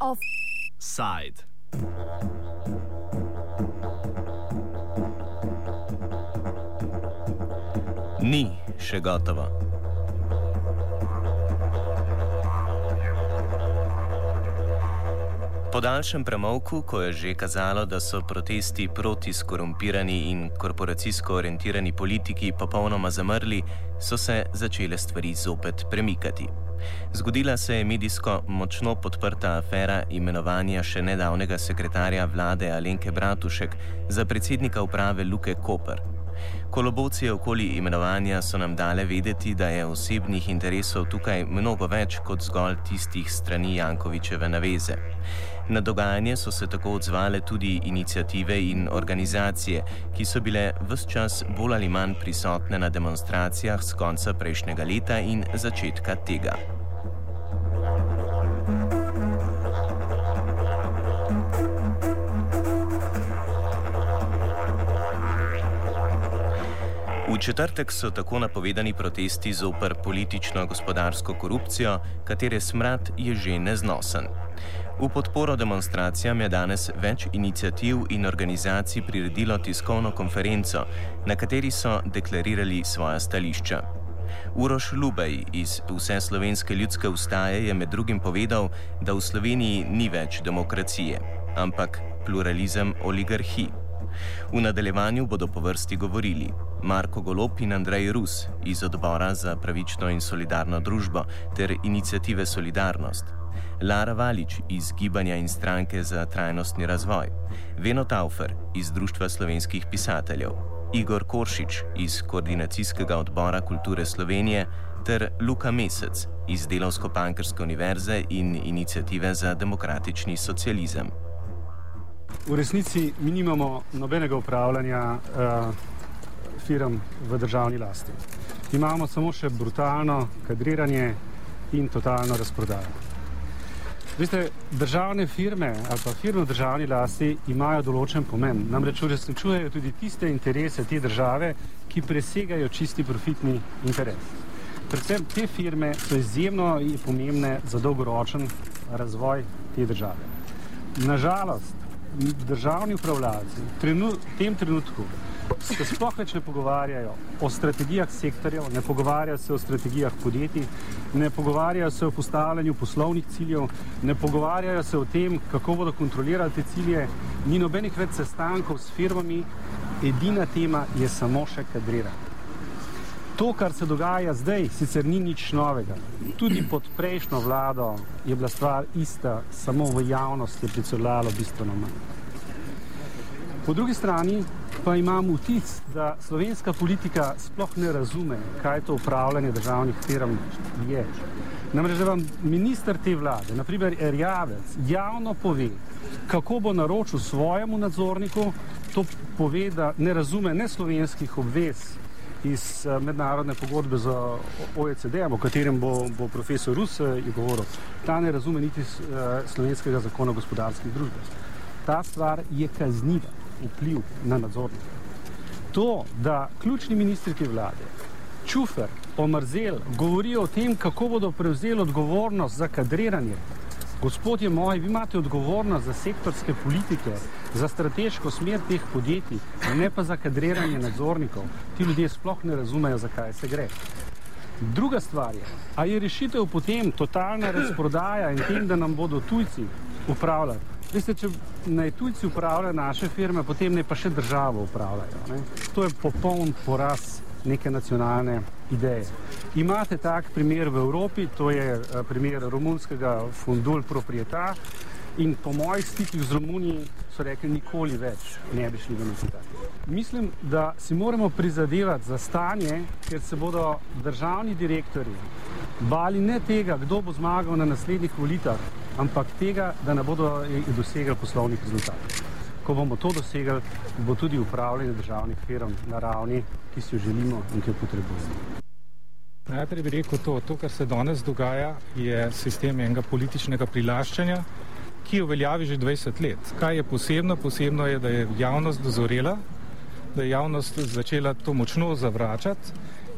Offside. Ni še gotovo. Daljšem premavku, ko je že kazalo, da so protesti proti skorumpirani in korporacijsko orientirani politiki popolnoma zamrli, so se začele stvari zopet premikati. Zgodila se je medijsko močno podprta afera imenovanja še nedavnega sekretarja vlade Alenke Bratušek za predsednika uprave Luke Koper. Kolobocije okoli imenovanja so nam dale vedeti, da je osebnih interesov tukaj mnogo več kot zgolj tistih strani Jankovičeve naveze. Na dogajanje so se tako odzvale tudi inicijative in organizacije, ki so bile vse čas bolj ali manj prisotne na demonstracijah z konca prejšnjega leta in začetka tega. V četrtek so tako napovedani protesti zoper politično-gospodarsko korupcijo, katere smrad je že neznosen. V podporo demonstracijam je danes več inicijativ in organizacij priredilo tiskovno konferenco, na kateri so deklarirali svoja stališča. Uroš Lubej iz Vse slovenske ljudske ustaje je med drugim povedal, da v Sloveniji ni več demokracije, ampak pluralizem oligarhij. V nadaljevanju bodo po vrsti govorili Marko Golop in Andrej Rus iz odbora za pravično in solidarno družbo ter inicijative Solidarnost, Lara Valič iz Gibanja in stranke za trajnostni razvoj, Veno Taufer iz Društva slovenskih pisateljev, Igor Koršič iz Koordinacijskega odbora kulture Slovenije ter Luka Mesec iz Delovsko-Pankrske univerze in inicijative za demokratični socializem. V resnici mi nimamo nobenega upravljanja uh, firm v državni lasti. Imamo samo še brutalno kadriranje in totalno razprodajo. Veste, državne firme ali pa firme v državni lasti imajo določen pomen. Namreč uresničujejo tudi tiste interese te države, ki presegajo čisti profitni interes. Predvsem te firme so izjemno pomembne za dolgoročen razvoj te države. Nažalost, državni upravljalci v tem trenutku se sploh več ne pogovarjajo o strategijah sektorjev, ne pogovarjajo se o strategijah podjetij, ne pogovarjajo se o postavljanju poslovnih ciljev, ne pogovarjajo se o tem, kako bodo kontrolirali te cilje, ni nobenih več sestankov s firmami, edina tema je samo še kadriranje. To, kar se dogaja zdaj, sicer ni nič novega. Tudi pod prejšnjo vlado je bila stvar ista, samo v javnosti je pricrljalo bistveno manj. Po drugi strani pa imam vtis, da slovenska politika sploh ne razume, kaj to upravljanje državnih firm je. Namreč, da vam minister te vlade, naprimer Erjavec, javno pove, kako bo naročil svojemu nadzorniku, to pove, da ne razume ne slovenskih obvez iz uh, mednarodne pogodbe za OECD, o katerem bo, bo profesor Rus uh, govoril, ta ne razume niti uh, slovenskega zakona o gospodarskih družbah. Ta stvar je kazniva vpliv na nadzornike. To, da ključni ministri te vlade, Čufer, Omrzel, govorijo o tem, kako bodo prevzeli odgovornost za kadriranje. Gospodje moji, vi imate odgovornost za sektorske politike, za strateško smer teh podjetij, ne pa za kadriranje nadzornikov. Ti ljudje sploh ne razumejo, zakaj se gre. Druga stvar je, a je rešitev potem totalna razprodaja in tem, da nam bodo tujci upravljali. Veste, če naj tujci upravljajo naše firme, potem ne pa še državo upravljajo. Ne? To je popoln poraz neke nacionalne ideje. Imate tak primer v Evropi, to je eh, primer romunskega fundul proprieta in po mojih stikih z Romuniji so rekli, nikoli več ne bi šli v nekaj. Mislim, da si moramo prizadevati za stanje, ker se bodo državni direktori bali ne tega, kdo bo zmagal na naslednjih volitvah, ampak tega, da ne bodo dosegli poslovnih rezultatov. Ko bomo to dosegli, bo tudi upravljanje državnih firm na ravni, ki si jo želimo in ki jo potrebujemo. Najprej bi rekel to, to, kar se danes dogaja, je sistem enega političnega prilaščanja, ki v veljavi že 20 let. Kaj je posebno? Posebno je, da je javnost dozorela, da je javnost začela to močno zavračati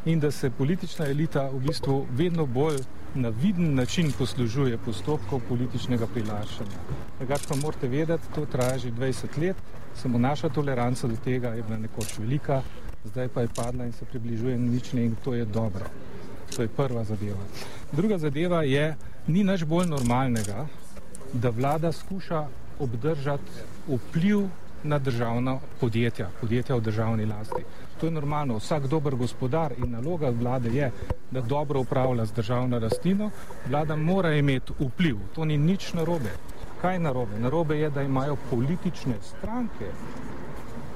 in da se politična elita v bistvu vedno bolj na viden način poslužuje postopkov političnega prilašanja. Drugač pa morate vedeti, to traja že 20 let, samo naša toleranca do tega je bila nekoč velika, zdaj pa je padla in se približuje nične in to je dobro. To je prva zadeva. Druga zadeva je, ni naš bolj normalnega, da vlada skuša obdržati vpliv na državna podjetja, podjetja v državni lasti. To je normalno. Vsak dober gospodar in naloga vlade je, da dobro upravlja z državno rastino. Vlada mora imeti vpliv. To ni nič narobe. Kaj narobe? Narobe je, da imajo politične stranke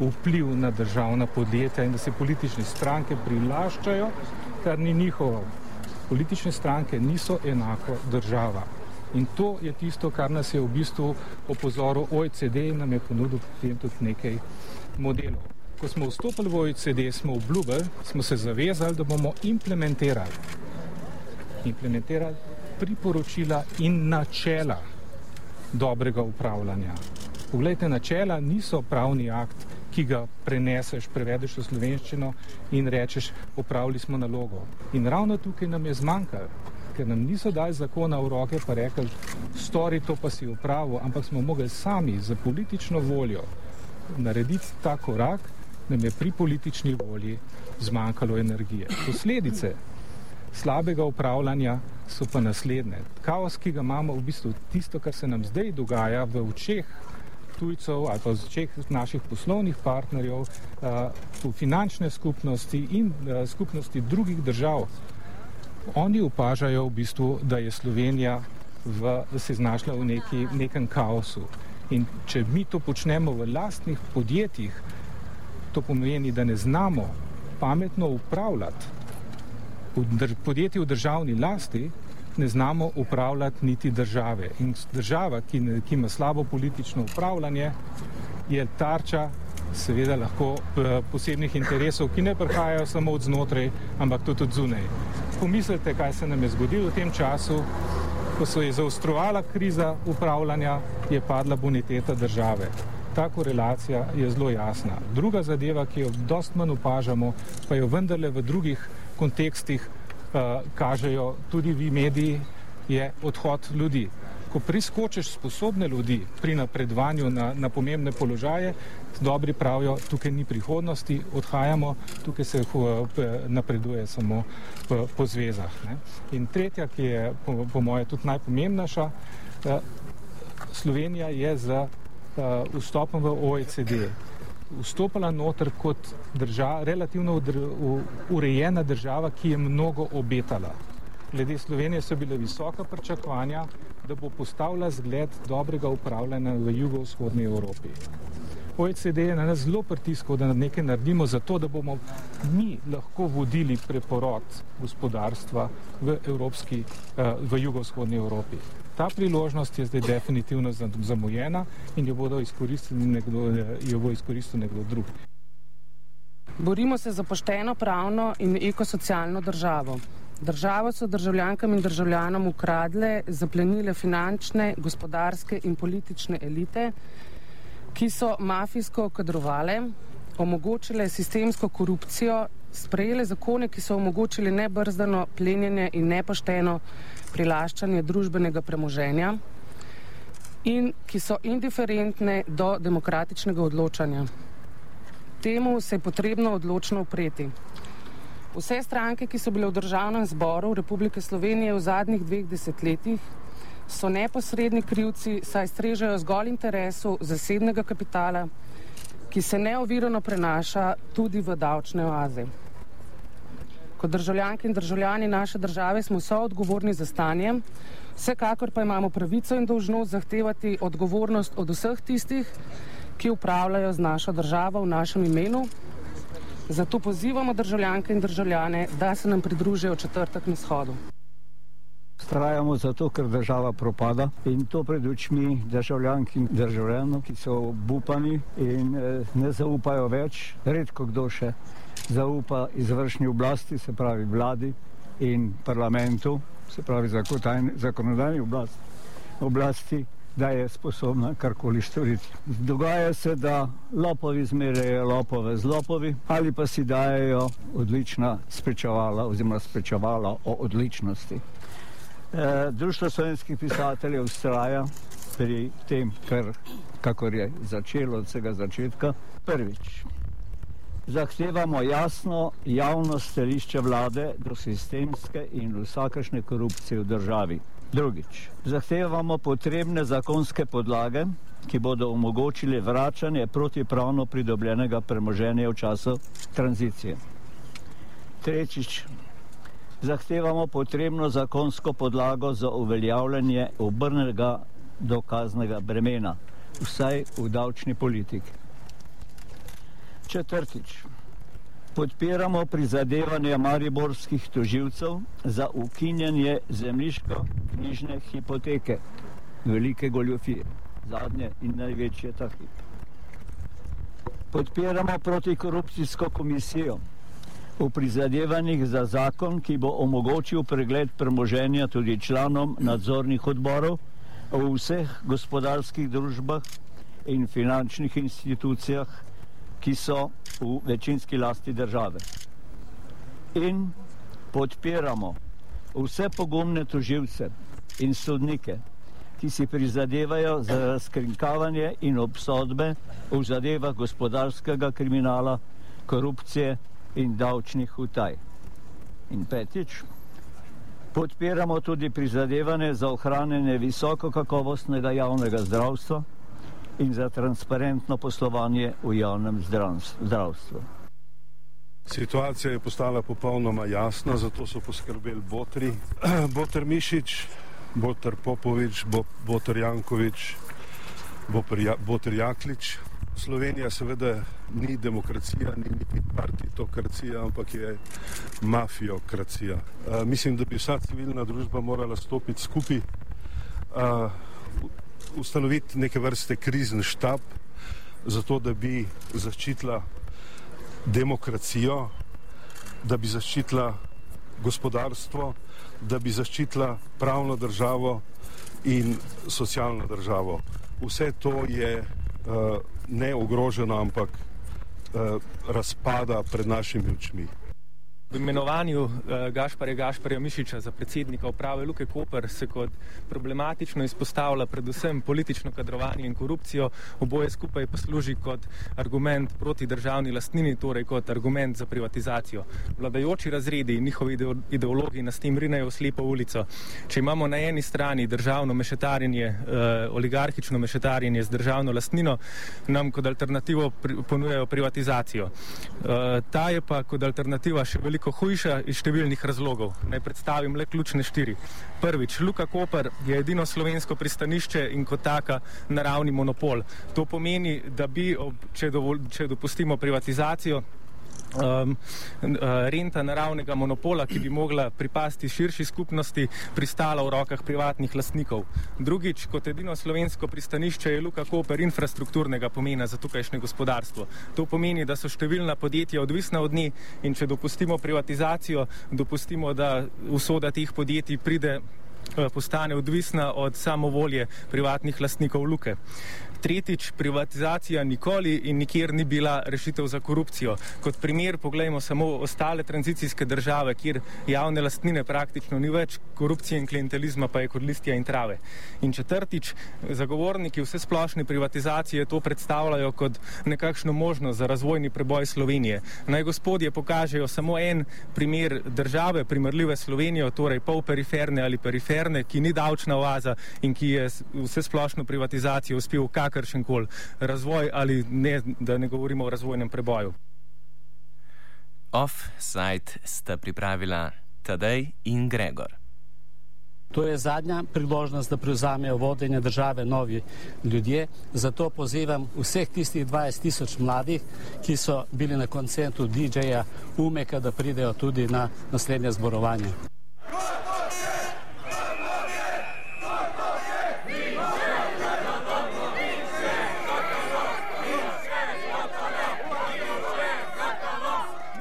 vpliv na državna podjetja in da se politične stranke prilaščajo, kar ni njihovo. Politične stranke niso enako država. In to je tisto, kar nas je v bistvu opozoril OECD in nam je ponudil potem tudi nekaj modelov. Ko smo vstopili v OECD, smo obljubili, smo se zavezali, da bomo implementirali, implementirali priporočila in načela dobrega upravljanja. Poglejte, načela niso pravni akt, ki ga preneseš, prevedeš v slovenščino in rečeš, upravili smo nalogo. In ravno tukaj nam je zmanjkalo ker nam niso dali zakona v roke, pa rekli, stori to pa si upravo, ampak smo mogli sami za politično voljo narediti ta korak, nam je pri politični volji zmanjkalo energije. Posledice slabega upravljanja so pa naslednje. Kaos, ki ga imamo, v bistvu tisto, kar se nam zdaj dogaja v očeh tujcev ali pa v očeh naših poslovnih partnerjev, v finančne skupnosti in skupnosti drugih držav, Oni opažajo v bistvu, da je Slovenija v, da se znašla v neki, nekem kaosu. In če mi to počnemo v lastnih podjetjih, to pomeni, da ne znamo pametno upravljati. V podjetji v državni lasti ne znamo upravljati niti države. In država, ki, ne, ki ima slabo politično upravljanje, je tarča seveda lahko eh, posebnih interesov, ki ne prihajajo samo od znotraj, ampak tudi od zunaj pomislite, kaj se nam je zgodilo v tem času, ko se je zaostrovala kriza upravljanja, je padla boniteta države. Ta korelacija je zelo jasna. Druga zadeva, ki jo dost manj opažamo, pa jo vendarle v drugih kontekstih uh, kažejo tudi vi mediji, je odhod ljudi ko priskočiš sposobne ljudi pri napredovanju na, na pomembne položaje, dobri pravijo, tukaj ni prihodnosti, odhajamo, tukaj se napreduje samo po, po zvezah. Ne. In tretja, ki je po, po moje tudi najpomembnejša, eh, Slovenija je z eh, vstopom v OECD vstopila noter kot država, relativno urejena država, ki je mnogo obetala. Glede Slovenije so bile visoka pričakovanja, da bo postavila zgled dobrega upravljanja v jugovzhodni Evropi. OECD je na nas zelo pritiskal, da nekaj naredimo za to, da bomo mi lahko vodili preporod gospodarstva v, evropski, eh, v jugovzhodni Evropi. Ta priložnost je zdaj definitivno zamujena in jo, nekdo, eh, jo bo izkoristil nekdo drug. Borimo se za pošteno, pravno in ekosocialno državo. Državo so državljankam in državljanom ukradle, zaplenile finančne, gospodarske in politične elite, ki so mafijsko kadrovale, omogočile sistemsko korupcijo, sprejele zakone, ki so omogočili nebrzdano plenjenje in nepošteno prilaščanje družbenega premoženja in ki so indiferentne do demokratičnega odločanja. Temu se je potrebno odločno upreti. Vse stranke, ki so bile v državnem zboru Republike Slovenije v zadnjih dveh desetletjih, so neposredni krivci, saj strežejo zgolj interesu zasebnega kapitala, ki se neovirano prenaša tudi v davčne oaze. Kot državljanke in državljani naše države smo so odgovorni za stanje, vsekakor pa imamo pravico in dolžnost zahtevati odgovornost od vseh tistih, ki upravljajo z našo državo v našem imenu Zato pozivamo državljanke in državljane, da se nam pridružijo četrtek na shodu. Strajamo zato, ker država propada in to pred očmi državljank in državljanov, ki so obupani in eh, ne zaupajo več. Redko kdo še zaupa izvršni oblasti, se pravi vladi in parlamentu, se pravi zakonodajni oblasti, oblasti da je sposobna karkoli storiti. Dogaja se, da lopovi zmerjajo lopove z lopovi ali pa si dajo odlična sprečevala oziroma sprečevala o odličnosti. E, Društvo slovenskih pisateljev ustraja pri tem, kar, kakor je začelo od vsega začetka. Prvič, zahtevamo jasno javno stališče vlade do sistemske in vsakašne korupcije v državi. Drugič, zahtevamo potrebne zakonske podlage, ki bodo omogočili vračanje protipravno pridobljenega premoženja v času tranzicije. Tretjič, zahtevamo potrebno zakonsko podlago za uveljavljanje obrnega dokaznega bremena, vsaj v davčni politiki. Četrtič, podpiramo prizadevanje mariborskih toživcev za ukinjanje zemljiško-knjižne hipoteke, velike goljofije, zadnje in največje taki. Podpiramo protikorupcijsko komisijo v prizadevanjih za zakon, ki bo omogočil pregled premoženja tudi članom nadzornih odborov v vseh gospodarskih družbah in finančnih institucijah, ki so v večinski lasti države. In podpiramo vse pogumne toživce in sodnike, ki si prizadevajo za razkrinkavanje in obsodbe v zadevah gospodarskega kriminala, korupcije in davčnih utaj. In petič, podpiramo tudi prizadevanje za ohranjanje visoko kakovostnega javnega zdravstva, in za transparentno poslovanje v javnem zdravstvu. Situacija je postala popolnoma jasna, zato so poskrbeli Botri, Botr Mišič, Botr Popovič, Botr Jankovič, Botr Jaklič. Slovenija seveda ni demokracija, ni niti partitokracija, ampak je mafiokracija. Uh, mislim, da bi vsa civilna družba morala stopiti skupaj. Uh, ustanoviti neke vrste krizni štab, zato da bi zaščitila demokracijo, da bi zaščitila gospodarstvo, da bi zaščitila pravno državo in socialno državo. Vse to je uh, ne ogroženo, ampak uh, razpada pred našimi očmi. V imenovanju uh, Gašparja Gašparja Mišiča za predsednika uprave Luke Koper se kot problematično izpostavlja predvsem politično kadrovanje in korupcijo, oboje skupaj pa služi kot argument proti državni lastnini, torej kot argument za privatizacijo. Vladajoči razredi in njihovi ideologi nas tem rinejo v slepo ulico. Če imamo na eni strani državno mešetarjenje, uh, oligarhično mešetarjenje z državno lastnino, nam kot alternativo pri, ponujajo privatizacijo. Uh, ta je pa kot alternativa še veliko nekoliko hujša iz številnih razlogov. Naj predstavim le ključne štiri. Prvič, Luka Koper je edino slovensko pristanišče in kot taka naravni monopol. To pomeni, da bi, ob, če, dovol, če dopustimo privatizacijo, um, renta naravnega monopola, ki bi mogla pripasti širši skupnosti, pristala v rokah privatnih lastnikov. Drugič, kot edino slovensko pristanišče je Luka Koper infrastrukturnega pomena za tukajšnje gospodarstvo. To pomeni, da so številna podjetja odvisna od nje in če dopustimo privatizacijo, dopustimo, da usoda teh podjetij pride postane odvisna od samovolje privatnih lastnikov luke. Tretjič, privatizacija nikoli in nikjer ni bila rešitev za korupcijo. Kot primer pogledajmo samo ostale tranzicijske države, kjer javne lastnine praktično ni več, korupcije in klientelizma pa je kot listja in trave. In četrtič, zagovorniki vse splošne privatizacije to predstavljajo kot nekakšno možnost za razvojni preboj Slovenije. Naj gospodje pokažejo samo en primer države, primerljive Slovenijo, torej pol periferne ali periferne, ki ni davčna oaza in ki je vse splošno privatizacijo uspel kak kakršen koli razvoj ali ne, da ne govorimo o razvojnem preboju. Off-site sta pripravila Tadej in Gregor. To je zadnja priložnost, da prevzamejo vodenje države novi ljudje. Zato pozivam vseh tistih 20 tisoč mladih, ki so bili na koncertu DJ-ja Umeka, da pridejo tudi na naslednje zborovanje.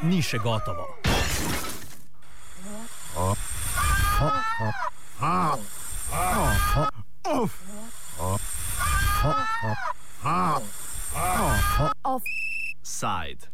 Ni še gotovo. Oh. Oh. Oh. Oh.